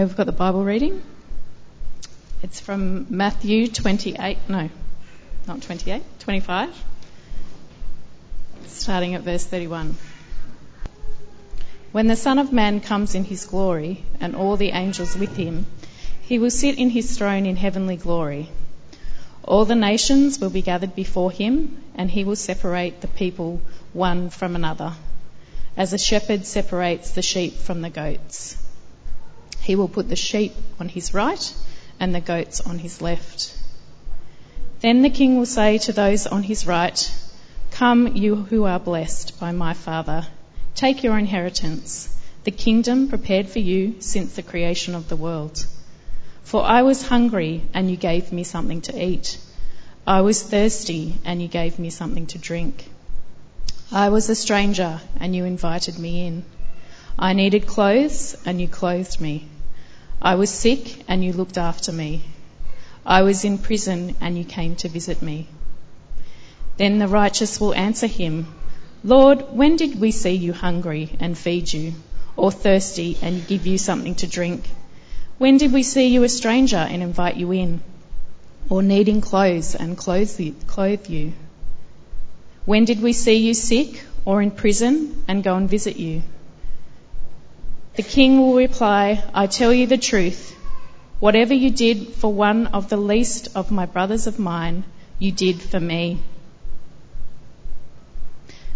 Okay, we've got the Bible reading. It's from Matthew 28, no, not 28, 25, starting at verse 31. When the Son of Man comes in his glory and all the angels with him, he will sit in his throne in heavenly glory. All the nations will be gathered before him, and he will separate the people one from another, as a shepherd separates the sheep from the goats. He will put the sheep on his right and the goats on his left. Then the king will say to those on his right, Come, you who are blessed by my Father, take your inheritance, the kingdom prepared for you since the creation of the world. For I was hungry, and you gave me something to eat. I was thirsty, and you gave me something to drink. I was a stranger, and you invited me in. I needed clothes, and you clothed me. I was sick, and you looked after me. I was in prison, and you came to visit me. Then the righteous will answer him, Lord, when did we see you hungry and feed you, or thirsty and give you something to drink? When did we see you a stranger and invite you in, or needing clothes and clothe you? When did we see you sick or in prison and go and visit you? The king will reply, I tell you the truth. Whatever you did for one of the least of my brothers of mine, you did for me.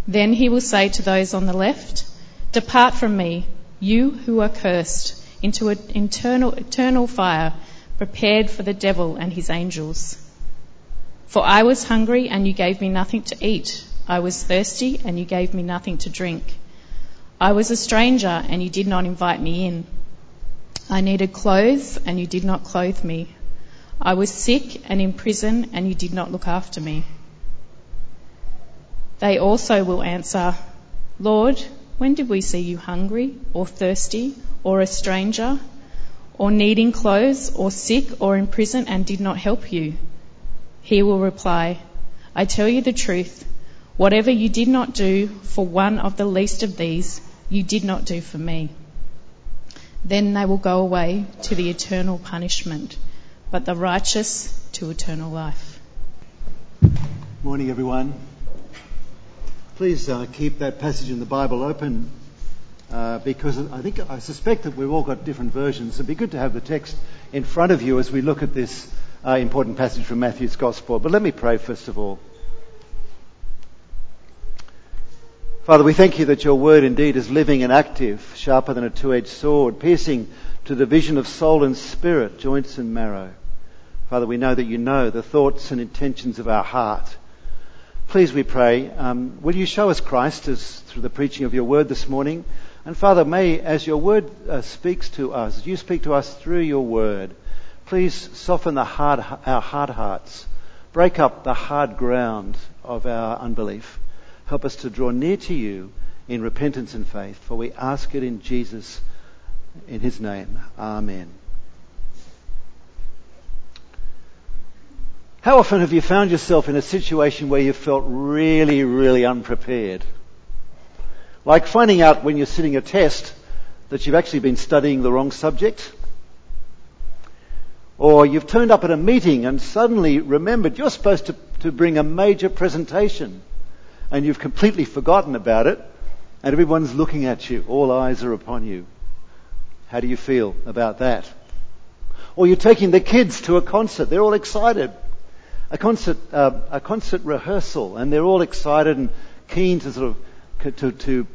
Then he will say to those on the left, Depart from me, you who are cursed, into an eternal, eternal fire prepared for the devil and his angels. For I was hungry and you gave me nothing to eat. I was thirsty and you gave me nothing to drink. I was a stranger and you did not invite me in. I needed clothes and you did not clothe me. I was sick and in prison and you did not look after me. They also will answer, Lord, when did we see you hungry or thirsty or a stranger or needing clothes or sick or in prison and did not help you? He will reply, I tell you the truth. Whatever you did not do for one of the least of these, you did not do for me. Then they will go away to the eternal punishment, but the righteous to eternal life. Morning, everyone. Please uh, keep that passage in the Bible open uh, because I think I suspect that we've all got different versions. It'd be good to have the text in front of you as we look at this uh, important passage from Matthew's Gospel. But let me pray first of all. Father, we thank you that your word indeed is living and active, sharper than a two-edged sword, piercing to the vision of soul and spirit, joints and marrow. Father, we know that you know the thoughts and intentions of our heart. Please, we pray, um, will you show us Christ as through the preaching of your word this morning? And Father, may, as your word uh, speaks to us, you speak to us through your word, please soften the hard, our hard hearts, break up the hard ground of our unbelief. Help us to draw near to you in repentance and faith, for we ask it in Jesus, in his name. Amen. How often have you found yourself in a situation where you felt really, really unprepared? Like finding out when you're sitting a test that you've actually been studying the wrong subject? Or you've turned up at a meeting and suddenly remembered you're supposed to, to bring a major presentation and you've completely forgotten about it, and everyone's looking at you. All eyes are upon you. How do you feel about that? Or you're taking the kids to a concert. They're all excited. A concert, uh, a concert rehearsal, and they're all excited and keen to sort of to, to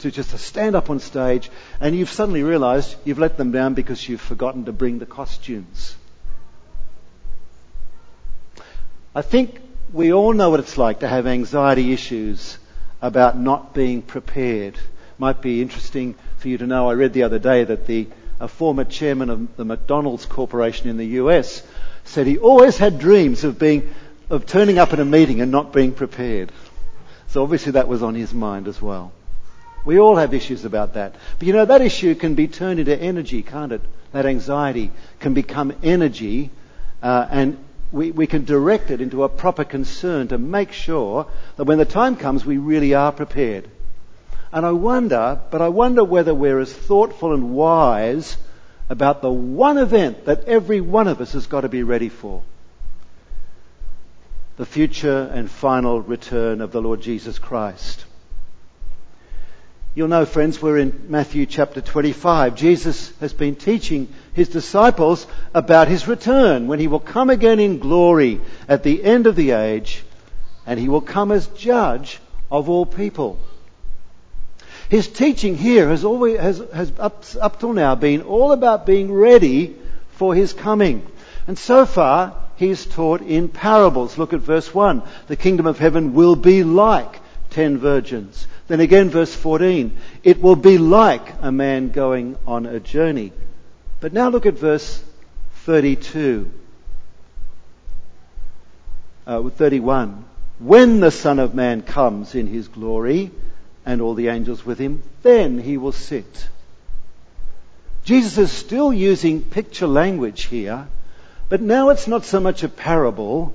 to just stand up on stage, and you've suddenly realised you've let them down because you've forgotten to bring the costumes. I think we all know what it's like to have anxiety issues about not being prepared. Might be interesting for you to know. I read the other day that the a former chairman of the McDonald's Corporation in the US said he always had dreams of being of turning up at a meeting and not being prepared. So obviously that was on his mind as well. We all have issues about that. But you know, that issue can be turned into energy, can't it? That anxiety can become energy, uh, and we, we can direct it into a proper concern to make sure that when the time comes, we really are prepared. And I wonder, but I wonder whether we're as thoughtful and wise about the one event that every one of us has got to be ready for the future and final return of the Lord Jesus Christ. You'll know, friends, we're in Matthew chapter 25. Jesus has been teaching his disciples about his return when he will come again in glory at the end of the age and he will come as judge of all people. His teaching here has always, has, has up, up till now been all about being ready for his coming. And so far, he's taught in parables. Look at verse 1. The kingdom of heaven will be like ten virgins. Then again, verse 14. It will be like a man going on a journey. But now look at verse 32. Uh, 31. When the Son of Man comes in his glory and all the angels with him, then he will sit. Jesus is still using picture language here, but now it's not so much a parable,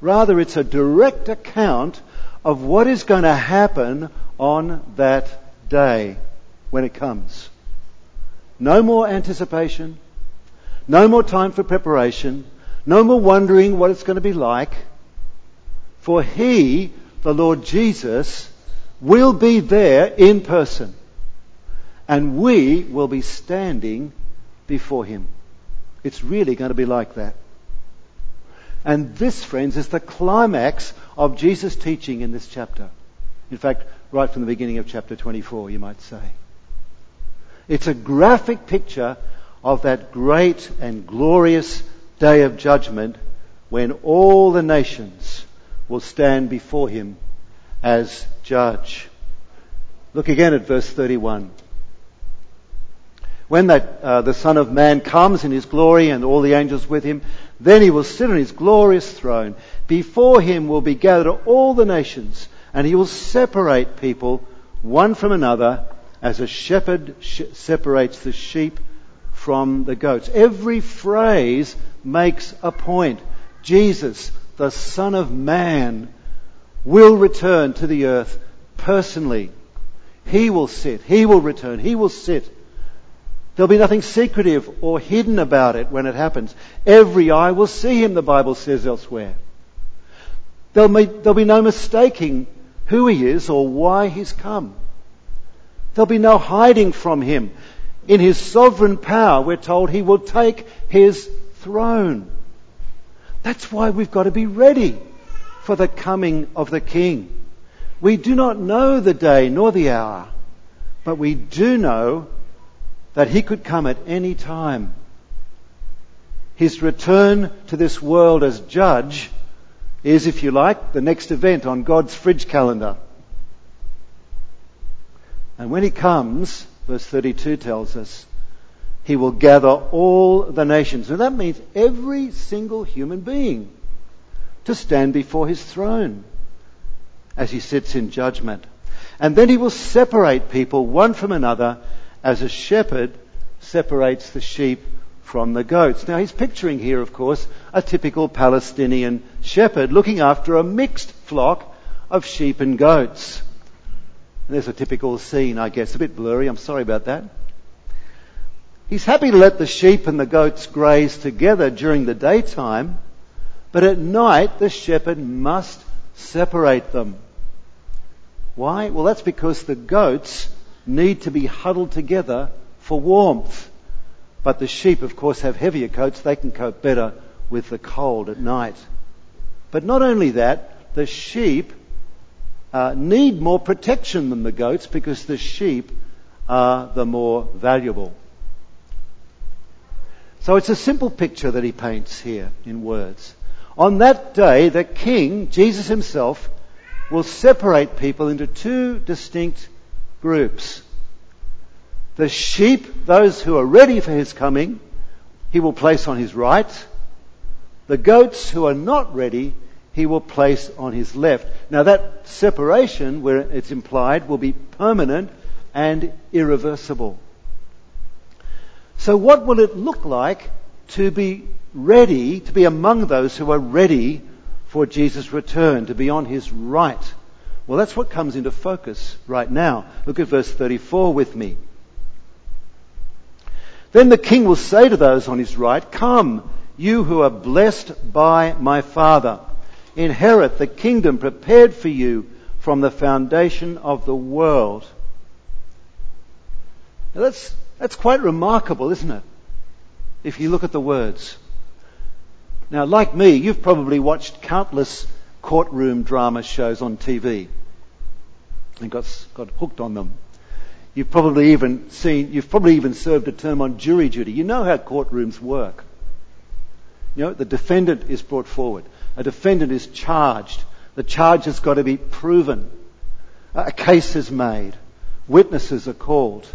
rather it's a direct account of what is going to happen on that day when it comes. No more anticipation, no more time for preparation, no more wondering what it's going to be like. For he, the Lord Jesus, will be there in person. And we will be standing before him. It's really going to be like that. And this, friends, is the climax of Jesus' teaching in this chapter. In fact, right from the beginning of chapter 24, you might say. It's a graphic picture of that great and glorious day of judgment when all the nations will stand before him as judge. Look again at verse 31. When that, uh, the Son of Man comes in his glory and all the angels with him, then he will sit on his glorious throne. Before him will be gathered all the nations, and he will separate people one from another as a shepherd sh- separates the sheep from the goats. Every phrase makes a point. Jesus, the Son of Man, will return to the earth personally. He will sit. He will return. He will sit There'll be nothing secretive or hidden about it when it happens. Every eye will see him, the Bible says elsewhere. There'll be, there'll be no mistaking who he is or why he's come. There'll be no hiding from him. In his sovereign power, we're told he will take his throne. That's why we've got to be ready for the coming of the King. We do not know the day nor the hour, but we do know that he could come at any time. His return to this world as judge is, if you like, the next event on God's fridge calendar. And when he comes, verse 32 tells us, he will gather all the nations. And that means every single human being to stand before his throne as he sits in judgment. And then he will separate people one from another as a shepherd separates the sheep from the goats. Now he's picturing here, of course, a typical Palestinian shepherd looking after a mixed flock of sheep and goats. And there's a typical scene, I guess, a bit blurry, I'm sorry about that. He's happy to let the sheep and the goats graze together during the daytime, but at night the shepherd must separate them. Why? Well, that's because the goats need to be huddled together for warmth. But the sheep, of course, have heavier coats. They can cope better with the cold at night. But not only that, the sheep uh, need more protection than the goats because the sheep are the more valuable. So it's a simple picture that he paints here in words. On that day, the king, Jesus himself, will separate people into two distinct groups. The sheep, those who are ready for his coming, he will place on his right. The goats who are not ready, he will place on his left. Now that separation, where it's implied, will be permanent and irreversible. So what will it look like to be ready, to be among those who are ready for Jesus' return, to be on his right? Well, that's what comes into focus right now. Look at verse 34 with me. Then the king will say to those on his right, Come, you who are blessed by my Father, inherit the kingdom prepared for you from the foundation of the world. Now that's, that's quite remarkable, isn't it? If you look at the words. Now, like me, you've probably watched countless courtroom drama shows on TV and got, got hooked on them. You've probably even seen, you've probably even served a term on jury duty. You know how courtrooms work. You know, the defendant is brought forward. A defendant is charged. The charge has got to be proven. A case is made. Witnesses are called.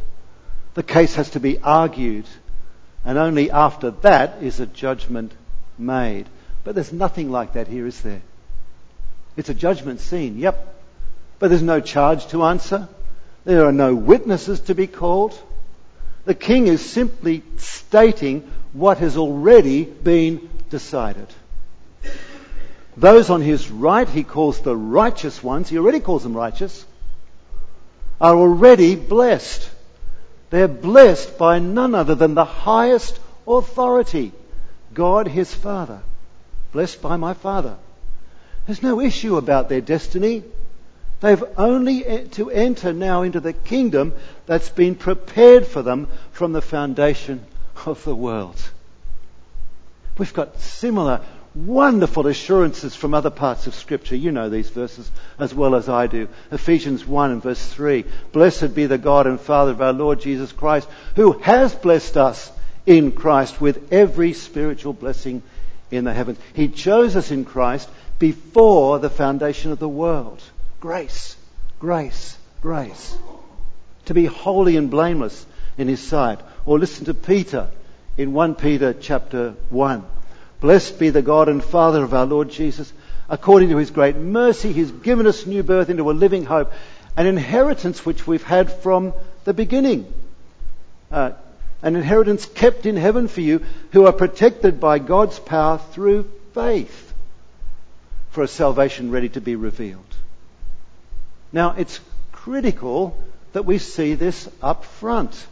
The case has to be argued. And only after that is a judgment made. But there's nothing like that here, is there? It's a judgment scene, yep. But there's no charge to answer. There are no witnesses to be called. The king is simply stating what has already been decided. Those on his right, he calls the righteous ones, he already calls them righteous, are already blessed. They're blessed by none other than the highest authority, God his Father. Blessed by my Father. There's no issue about their destiny. They've only to enter now into the kingdom that's been prepared for them from the foundation of the world. We've got similar wonderful assurances from other parts of Scripture. You know these verses as well as I do. Ephesians 1 and verse 3. Blessed be the God and Father of our Lord Jesus Christ, who has blessed us in Christ with every spiritual blessing in the heavens. He chose us in Christ before the foundation of the world. Grace, grace, grace. To be holy and blameless in his sight. Or listen to Peter in 1 Peter chapter 1. Blessed be the God and Father of our Lord Jesus. According to his great mercy, he's given us new birth into a living hope, an inheritance which we've had from the beginning. Uh, an inheritance kept in heaven for you who are protected by God's power through faith for a salvation ready to be revealed. Now, it's critical that we see this up front.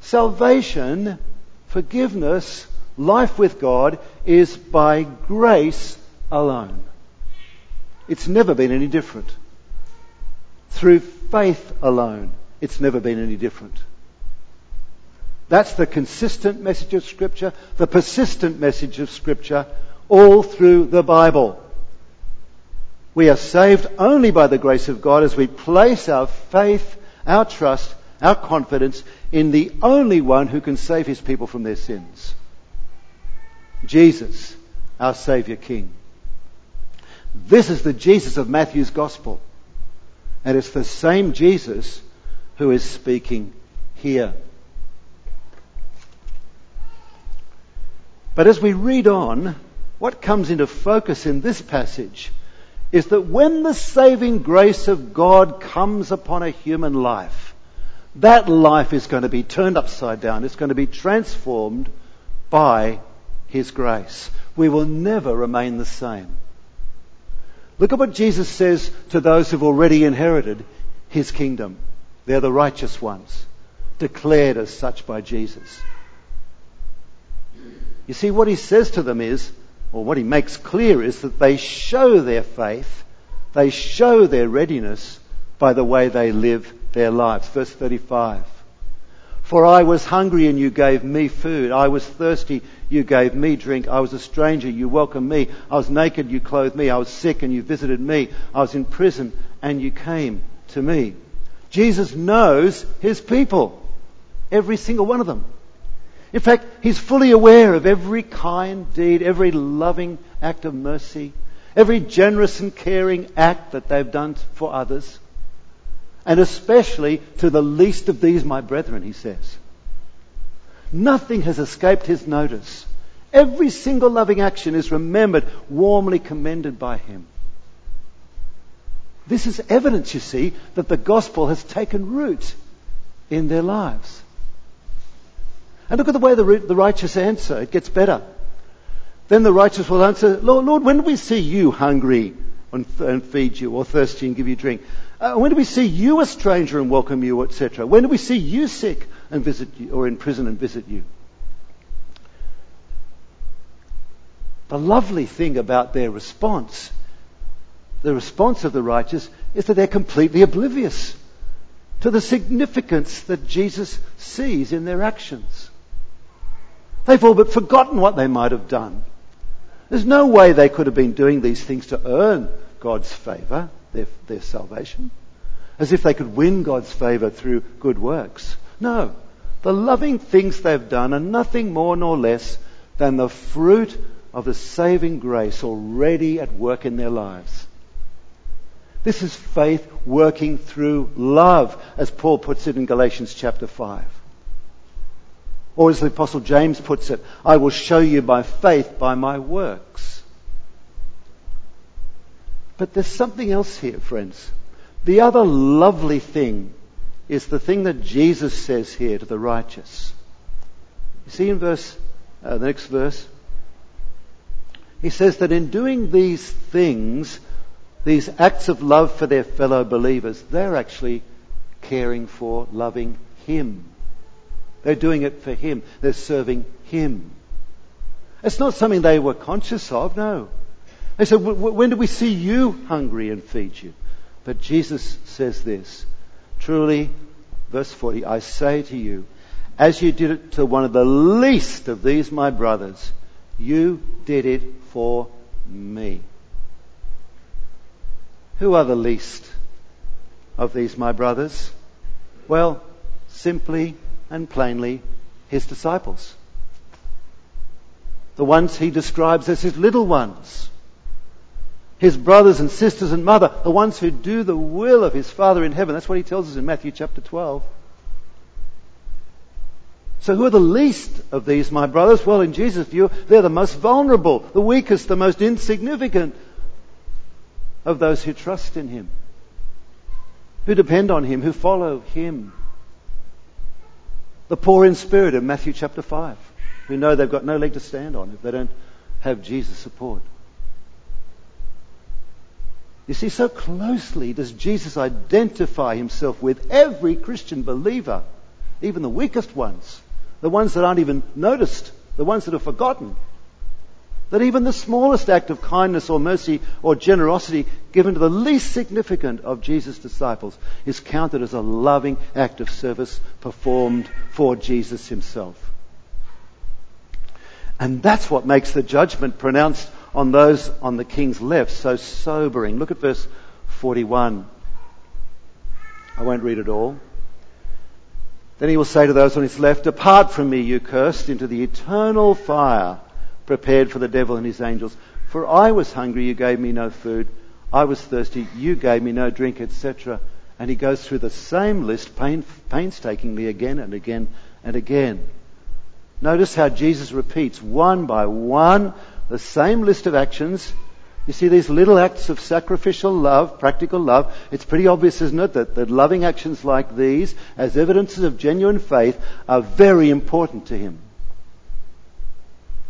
Salvation, forgiveness, life with God is by grace alone. It's never been any different. Through faith alone, it's never been any different. That's the consistent message of Scripture, the persistent message of Scripture, all through the Bible. We are saved only by the grace of God as we place our faith, our trust, our confidence in the only one who can save his people from their sins. Jesus, our Saviour King. This is the Jesus of Matthew's Gospel. And it's the same Jesus who is speaking here. But as we read on, what comes into focus in this passage is that when the saving grace of God comes upon a human life, that life is going to be turned upside down. It's going to be transformed by His grace. We will never remain the same. Look at what Jesus says to those who've already inherited His kingdom. They're the righteous ones, declared as such by Jesus. You see, what He says to them is, or what he makes clear is that they show their faith, they show their readiness by the way they live their lives. Verse 35. For I was hungry and you gave me food. I was thirsty, you gave me drink. I was a stranger, you welcomed me. I was naked, you clothed me. I was sick and you visited me. I was in prison and you came to me. Jesus knows his people. Every single one of them. In fact, he's fully aware of every kind deed, every loving act of mercy, every generous and caring act that they've done for others, and especially to the least of these, my brethren, he says. Nothing has escaped his notice. Every single loving action is remembered, warmly commended by him. This is evidence, you see, that the gospel has taken root in their lives. And look at the way the, the righteous answer. It gets better. Then the righteous will answer, Lord, Lord when do we see you hungry and, and feed you, or thirsty and give you drink? Uh, when do we see you a stranger and welcome you, etc.? When do we see you sick and visit you, or in prison and visit you. The lovely thing about their response, the response of the righteous, is that they're completely oblivious to the significance that Jesus sees in their actions. They've all but forgotten what they might have done. There's no way they could have been doing these things to earn God's favour, their, their salvation, as if they could win God's favour through good works. No. The loving things they've done are nothing more nor less than the fruit of the saving grace already at work in their lives. This is faith working through love, as Paul puts it in Galatians chapter 5. Or as the Apostle James puts it, I will show you by faith by my works. But there's something else here, friends. The other lovely thing is the thing that Jesus says here to the righteous. You see in verse, uh, the next verse, he says that in doing these things, these acts of love for their fellow believers, they're actually caring for, loving Him. They're doing it for Him. They're serving Him. It's not something they were conscious of, no. They said, when do we see you hungry and feed you? But Jesus says this, truly, verse 40, I say to you, as you did it to one of the least of these my brothers, you did it for me. Who are the least of these, my brothers? Well, simply and plainly, his disciples. The ones he describes as his little ones. His brothers and sisters and mother, the ones who do the will of his Father in heaven. That's what he tells us in Matthew chapter 12. So who are the least of these, my brothers? Well, in Jesus' view, they're the most vulnerable, the weakest, the most insignificant of those who trust in Him, who depend on Him, who follow Him. The poor in spirit in Matthew chapter 5, who know they've got no leg to stand on if they don't have Jesus' support. You see, so closely does Jesus identify himself with every Christian believer, even the weakest ones the ones that aren't even noticed, the ones that are forgotten. That even the smallest act of kindness or mercy or generosity given to the least significant of Jesus' disciples is counted as a loving act of service performed for Jesus himself. And that's what makes the judgment pronounced on those on the king's left so sobering. Look at verse 41. I won't read it all. Then he will say to those on his left, Depart from me, you cursed, into the eternal fire prepared for the devil and his angels. For I was hungry, you gave me no food. I was thirsty, you gave me no drink, etc. And he goes through the same list pain, painstakingly again and again and again. Notice how Jesus repeats one by one the same list of actions you see these little acts of sacrificial love, practical love. It's pretty obvious, isn't it, that, that loving actions like these, as evidences of genuine faith, are very important to him.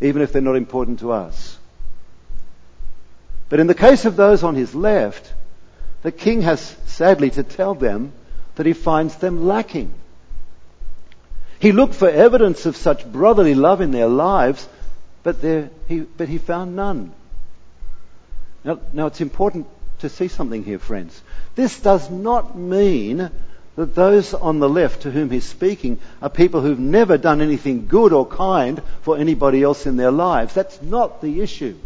Even if they're not important to us. But in the case of those on his left, the king has sadly to tell them that he finds them lacking. He looked for evidence of such brotherly love in their lives, but, there, he, but he found none. Now, now it's important to see something here, friends. This does not mean that those on the left to whom he's speaking are people who've never done anything good or kind for anybody else in their lives. That's not the issue.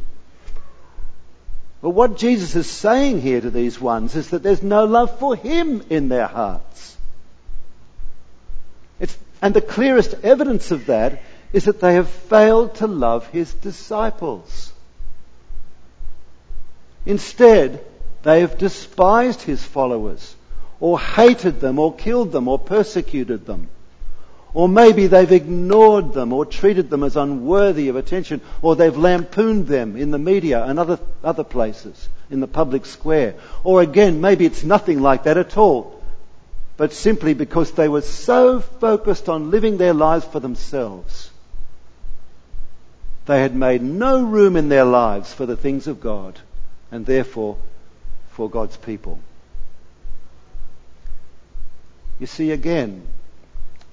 But what Jesus is saying here to these ones is that there's no love for him in their hearts. It's, and the clearest evidence of that is that they have failed to love his disciples. Instead, they have despised his followers, or hated them, or killed them, or persecuted them. Or maybe they've ignored them, or treated them as unworthy of attention, or they've lampooned them in the media and other, other places, in the public square. Or again, maybe it's nothing like that at all, but simply because they were so focused on living their lives for themselves. They had made no room in their lives for the things of God and therefore for God's people. You see, again,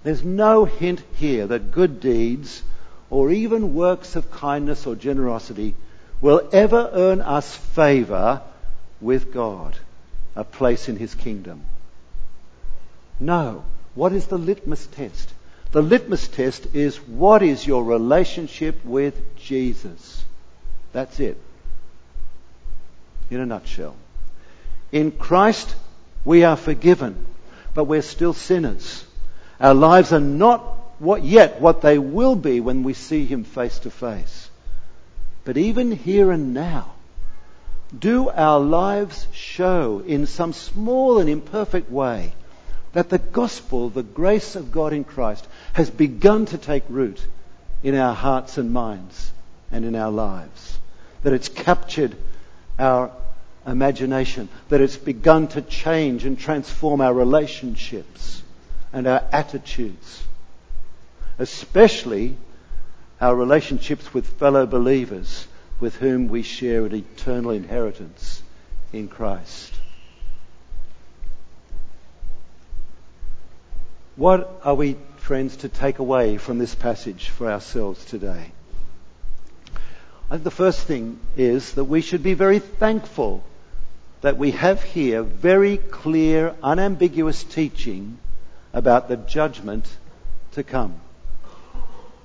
There's no hint here that good deeds or even works of kindness or generosity will ever earn us favor with God, a place in His kingdom. No. What is the litmus test? The litmus test is what is your relationship with Jesus? That's it. In a nutshell. In Christ, we are forgiven, but we're still sinners. Our lives are not what yet what they will be when we see Him face to face. But even here and now, do our lives show in some small and imperfect way that the gospel, the grace of God in Christ, has begun to take root in our hearts and minds and in our lives. That it's captured our imagination, that it's begun to change and transform our relationships and our attitudes, especially our relationships with fellow believers with whom we share an eternal inheritance in Christ. What are we, friends, to take away from this passage for ourselves today? I think the first thing is that we should be very thankful that we have here very clear, unambiguous teaching about the judgment to come.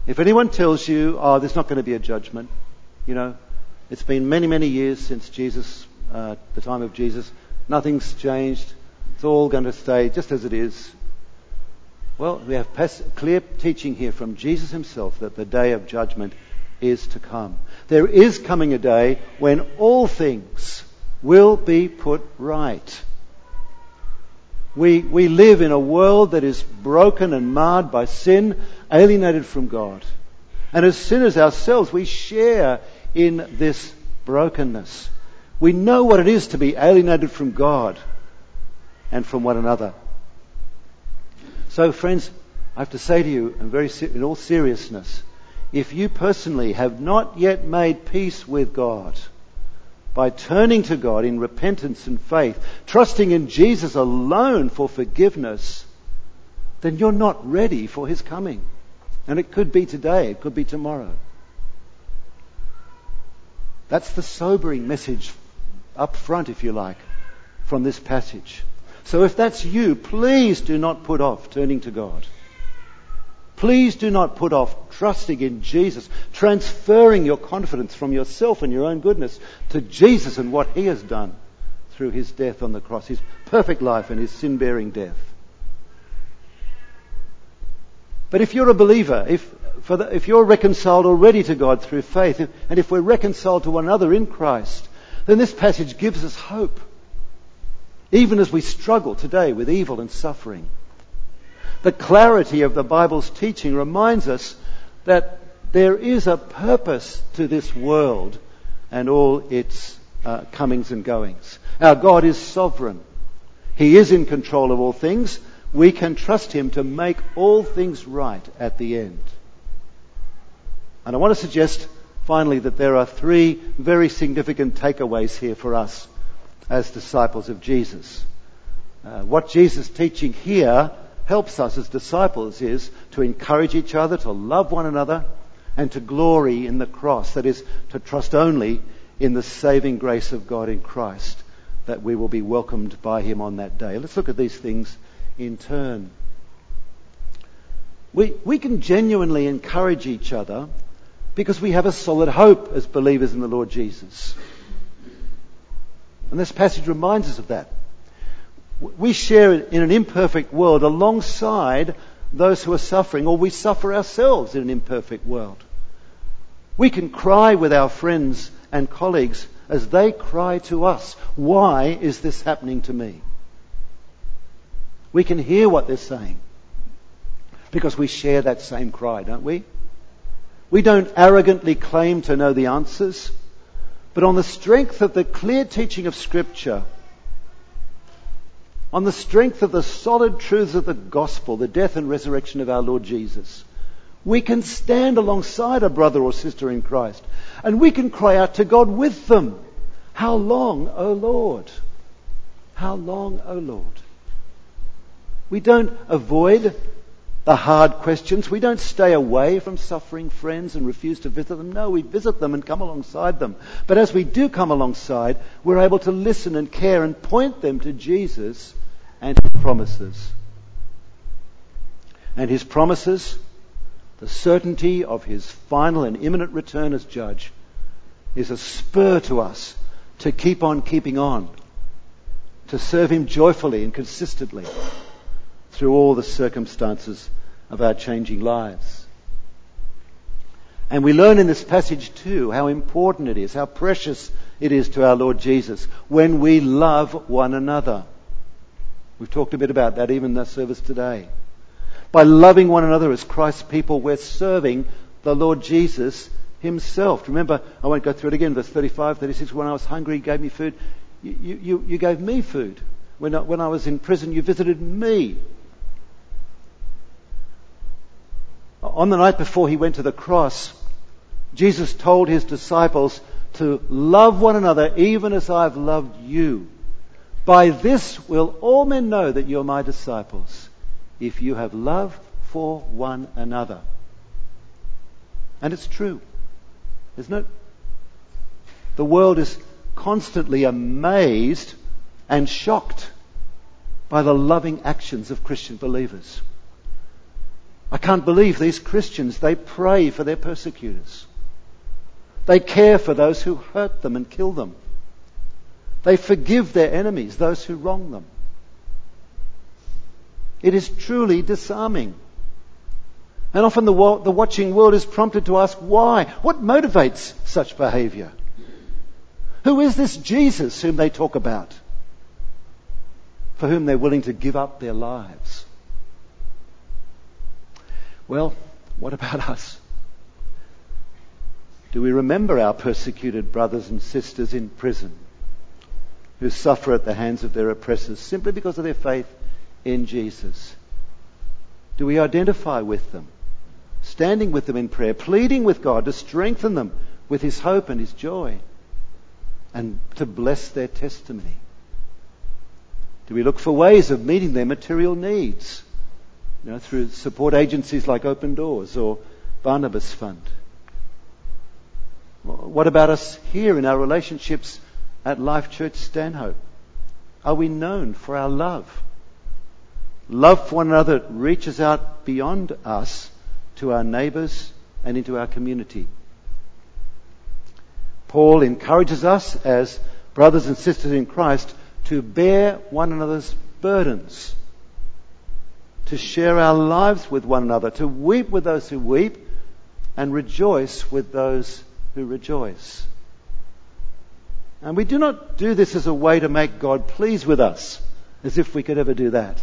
If anyone tells you, oh, there's not going to be a judgment, you know, it's been many, many years since Jesus, uh, the time of Jesus, nothing's changed, it's all going to stay just as it is, well, we have clear teaching here from Jesus himself that the day of judgment is to come. There is coming a day when all things will be put right. We, we live in a world that is broken and marred by sin, alienated from God. And as sinners ourselves, we share in this brokenness. We know what it is to be alienated from God and from one another. So, friends, I have to say to you, in, very, in all seriousness, if you personally have not yet made peace with God by turning to God in repentance and faith, trusting in Jesus alone for forgiveness, then you're not ready for His coming. And it could be today, it could be tomorrow. That's the sobering message up front, if you like, from this passage. So if that's you, please do not put off turning to God. Please do not put off trusting in Jesus, transferring your confidence from yourself and your own goodness to Jesus and what He has done through His death on the cross, His perfect life and His sin bearing death. But if you're a believer, if, the, if you're reconciled already to God through faith, and if we're reconciled to one another in Christ, then this passage gives us hope even as we struggle today with evil and suffering. The clarity of the Bible's teaching reminds us that there is a purpose to this world and all its uh, comings and goings. Our God is sovereign. He is in control of all things. We can trust Him to make all things right at the end. And I want to suggest finally that there are three very significant takeaways here for us as disciples of Jesus. Uh, what Jesus is teaching here helps us as disciples is to encourage each other, to love one another, and to glory in the cross. That is, to trust only in the saving grace of God in Christ, that we will be welcomed by Him on that day. Let's look at these things in turn. We, we can genuinely encourage each other because we have a solid hope as believers in the Lord Jesus. And this passage reminds us of that. We share in an imperfect world alongside those who are suffering, or we suffer ourselves in an imperfect world. We can cry with our friends and colleagues as they cry to us, Why is this happening to me? We can hear what they're saying because we share that same cry, don't we? We don't arrogantly claim to know the answers. But on the strength of the clear teaching of Scripture, on the strength of the solid truths of the gospel, the death and resurrection of our Lord Jesus, we can stand alongside a brother or sister in Christ and we can cry out to God with them, How long, O Lord? How long, O Lord? We don't avoid the hard questions. We don't stay away from suffering friends and refuse to visit them. No, we visit them and come alongside them. But as we do come alongside, we're able to listen and care and point them to Jesus and his promises. And his promises, the certainty of his final and imminent return as judge, is a spur to us to keep on keeping on, to serve him joyfully and consistently through all the circumstances of our changing lives. And we learn in this passage too how important it is, how precious it is to our Lord Jesus when we love one another. We've talked a bit about that even in the service today. By loving one another as Christ's people, we're serving the Lord Jesus himself. Remember, I won't go through it again, verse 35, 36, when I was hungry, he gave me food. You, you, you gave me food. When I, when I was in prison, you visited me. On the night before he went to the cross, Jesus told his disciples to love one another even as I've loved you. By this will all men know that you're my disciples, if you have love for one another. And it's true, isn't it? The world is constantly amazed and shocked by the loving actions of Christian believers. I can't believe these Christians, they pray for their persecutors. They care for those who hurt them and kill them. They forgive their enemies, those who wrong them. It is truly disarming. And often the, the watching world is prompted to ask why? What motivates such behavior? Who is this Jesus whom they talk about? For whom they're willing to give up their lives? Well, what about us? Do we remember our persecuted brothers and sisters in prison who suffer at the hands of their oppressors simply because of their faith in Jesus? Do we identify with them, standing with them in prayer, pleading with God to strengthen them with His hope and His joy, and to bless their testimony? Do we look for ways of meeting their material needs? You know, through support agencies like Open Doors or Barnabas Fund. What about us here in our relationships at Life Church Stanhope? Are we known for our love? Love for one another reaches out beyond us to our neighbours and into our community. Paul encourages us as brothers and sisters in Christ to bear one another's burdens to share our lives with one another, to weep with those who weep, and rejoice with those who rejoice. And we do not do this as a way to make God pleased with us, as if we could ever do that.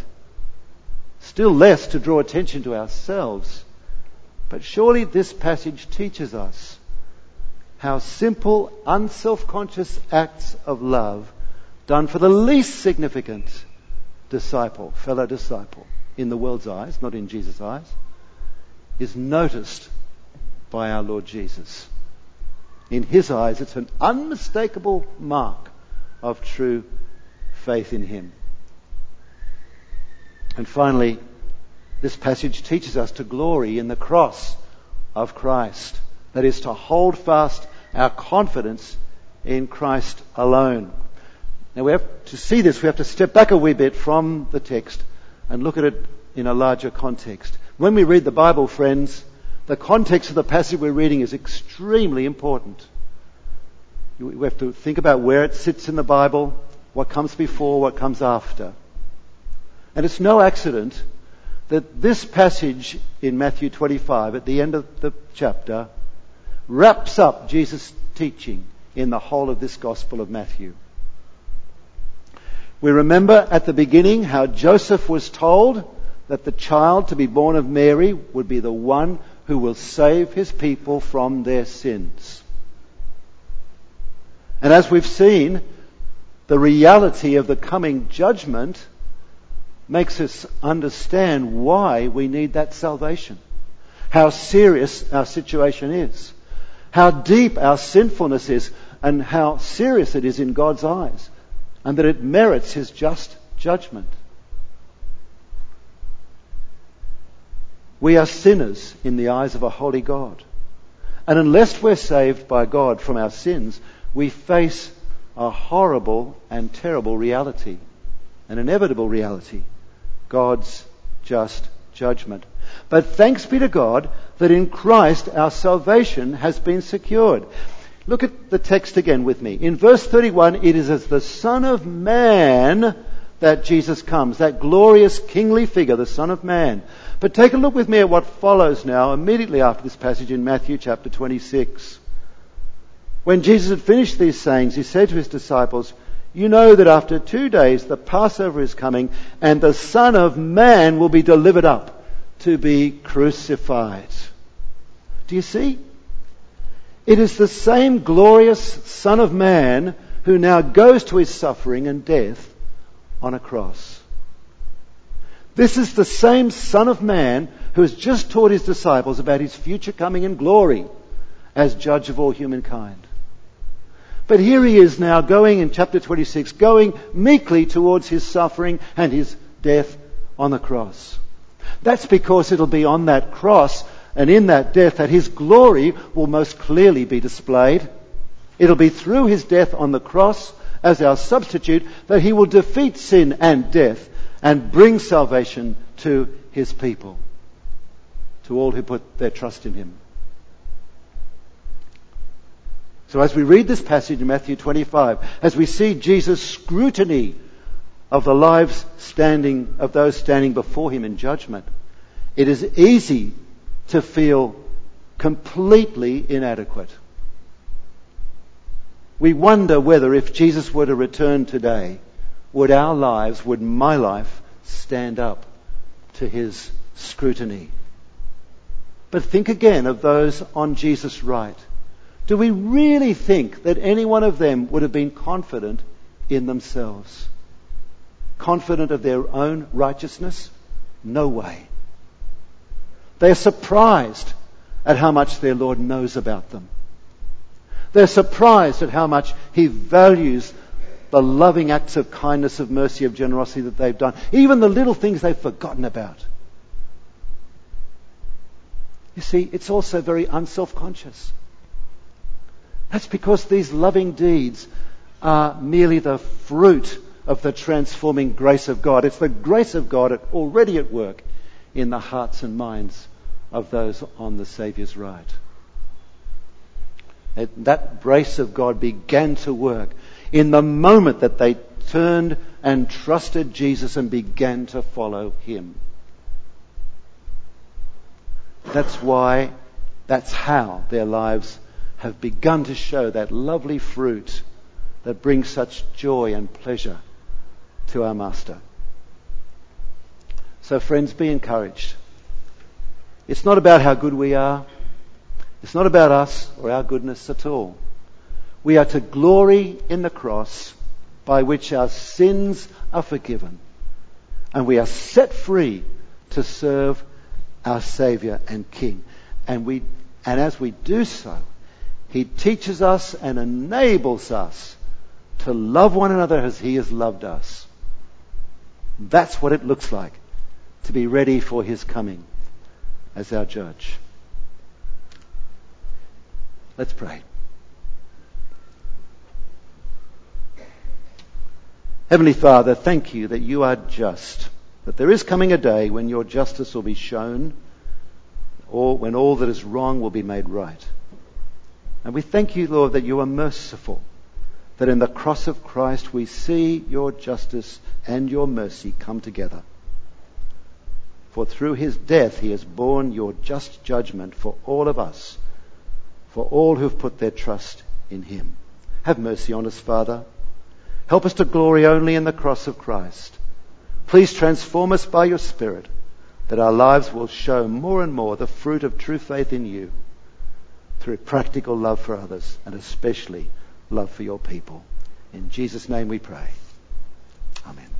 Still less to draw attention to ourselves. But surely this passage teaches us how simple, unself-conscious acts of love done for the least significant disciple, fellow disciple, in the world's eyes, not in Jesus' eyes, is noticed by our Lord Jesus. In his eyes, it's an unmistakable mark of true faith in him. And finally, this passage teaches us to glory in the cross of Christ. That is, to hold fast our confidence in Christ alone. Now, we have to see this, we have to step back a wee bit from the text and look at it in a larger context. When we read the Bible, friends, the context of the passage we're reading is extremely important. We have to think about where it sits in the Bible, what comes before, what comes after. And it's no accident that this passage in Matthew 25, at the end of the chapter, wraps up Jesus' teaching in the whole of this Gospel of Matthew. We remember at the beginning how Joseph was told that the child to be born of Mary would be the one who will save his people from their sins. And as we've seen, the reality of the coming judgment makes us understand why we need that salvation. How serious our situation is. How deep our sinfulness is and how serious it is in God's eyes and that it merits his just judgment. We are sinners in the eyes of a holy God. And unless we're saved by God from our sins, we face a horrible and terrible reality, an inevitable reality God's just judgment. But thanks be to God that in Christ our salvation has been secured. Look at the text again with me. In verse 31, it is as the Son of Man that Jesus comes, that glorious kingly figure, the Son of Man. But take a look with me at what follows now, immediately after this passage in Matthew chapter 26. When Jesus had finished these sayings, he said to his disciples, You know that after two days the Passover is coming, and the Son of Man will be delivered up to be crucified. Do you see? It is the same glorious Son of Man who now goes to his suffering and death on a cross. This is the same Son of Man who has just taught his disciples about his future coming in glory as judge of all humankind. But here he is now going in chapter 26, going meekly towards his suffering and his death on the cross. That's because it'll be on that cross and in that death that his glory will most clearly be displayed. It'll be through his death on the cross as our substitute that he will defeat sin and death and bring salvation to his people, to all who put their trust in him. So as we read this passage in Matthew 25, as we see Jesus' scrutiny of the lives standing, of those standing before him in judgment, it is easy to feel completely inadequate. We wonder whether if Jesus were to return today, would our lives, would my life stand up to his scrutiny? But think again of those on Jesus' right. Do we really think that any one of them would have been confident in themselves? Confident of their own righteousness? No way. They are surprised at how much their Lord knows about them. They're surprised at how much He values the loving acts of kindness, of mercy, of generosity that they've done, even the little things they've forgotten about. You see, it's also very unself conscious. That's because these loving deeds are merely the fruit of the transforming grace of God. It's the grace of God already at work in the hearts and minds of those on the Saviour's right. That grace of God began to work in the moment that they turned and trusted Jesus and began to follow Him. That's why, that's how their lives have begun to show that lovely fruit that brings such joy and pleasure to our Master. So, friends, be encouraged. It's not about how good we are. It's not about us or our goodness at all. We are to glory in the cross by which our sins are forgiven. And we are set free to serve our Saviour and King. And, we, and as we do so, He teaches us and enables us to love one another as He has loved us. That's what it looks like to be ready for His coming as our judge. Let's pray. Heavenly Father, thank you that you are just, that there is coming a day when your justice will be shown, or when all that is wrong will be made right. And we thank you, Lord, that you are merciful, that in the cross of Christ we see your justice and your mercy come together. For through his death he has borne your just judgment for all of us, for all who've put their trust in him. Have mercy on us, Father. Help us to glory only in the cross of Christ. Please transform us by your Spirit, that our lives will show more and more the fruit of true faith in you through practical love for others and especially love for your people. In Jesus' name we pray. Amen.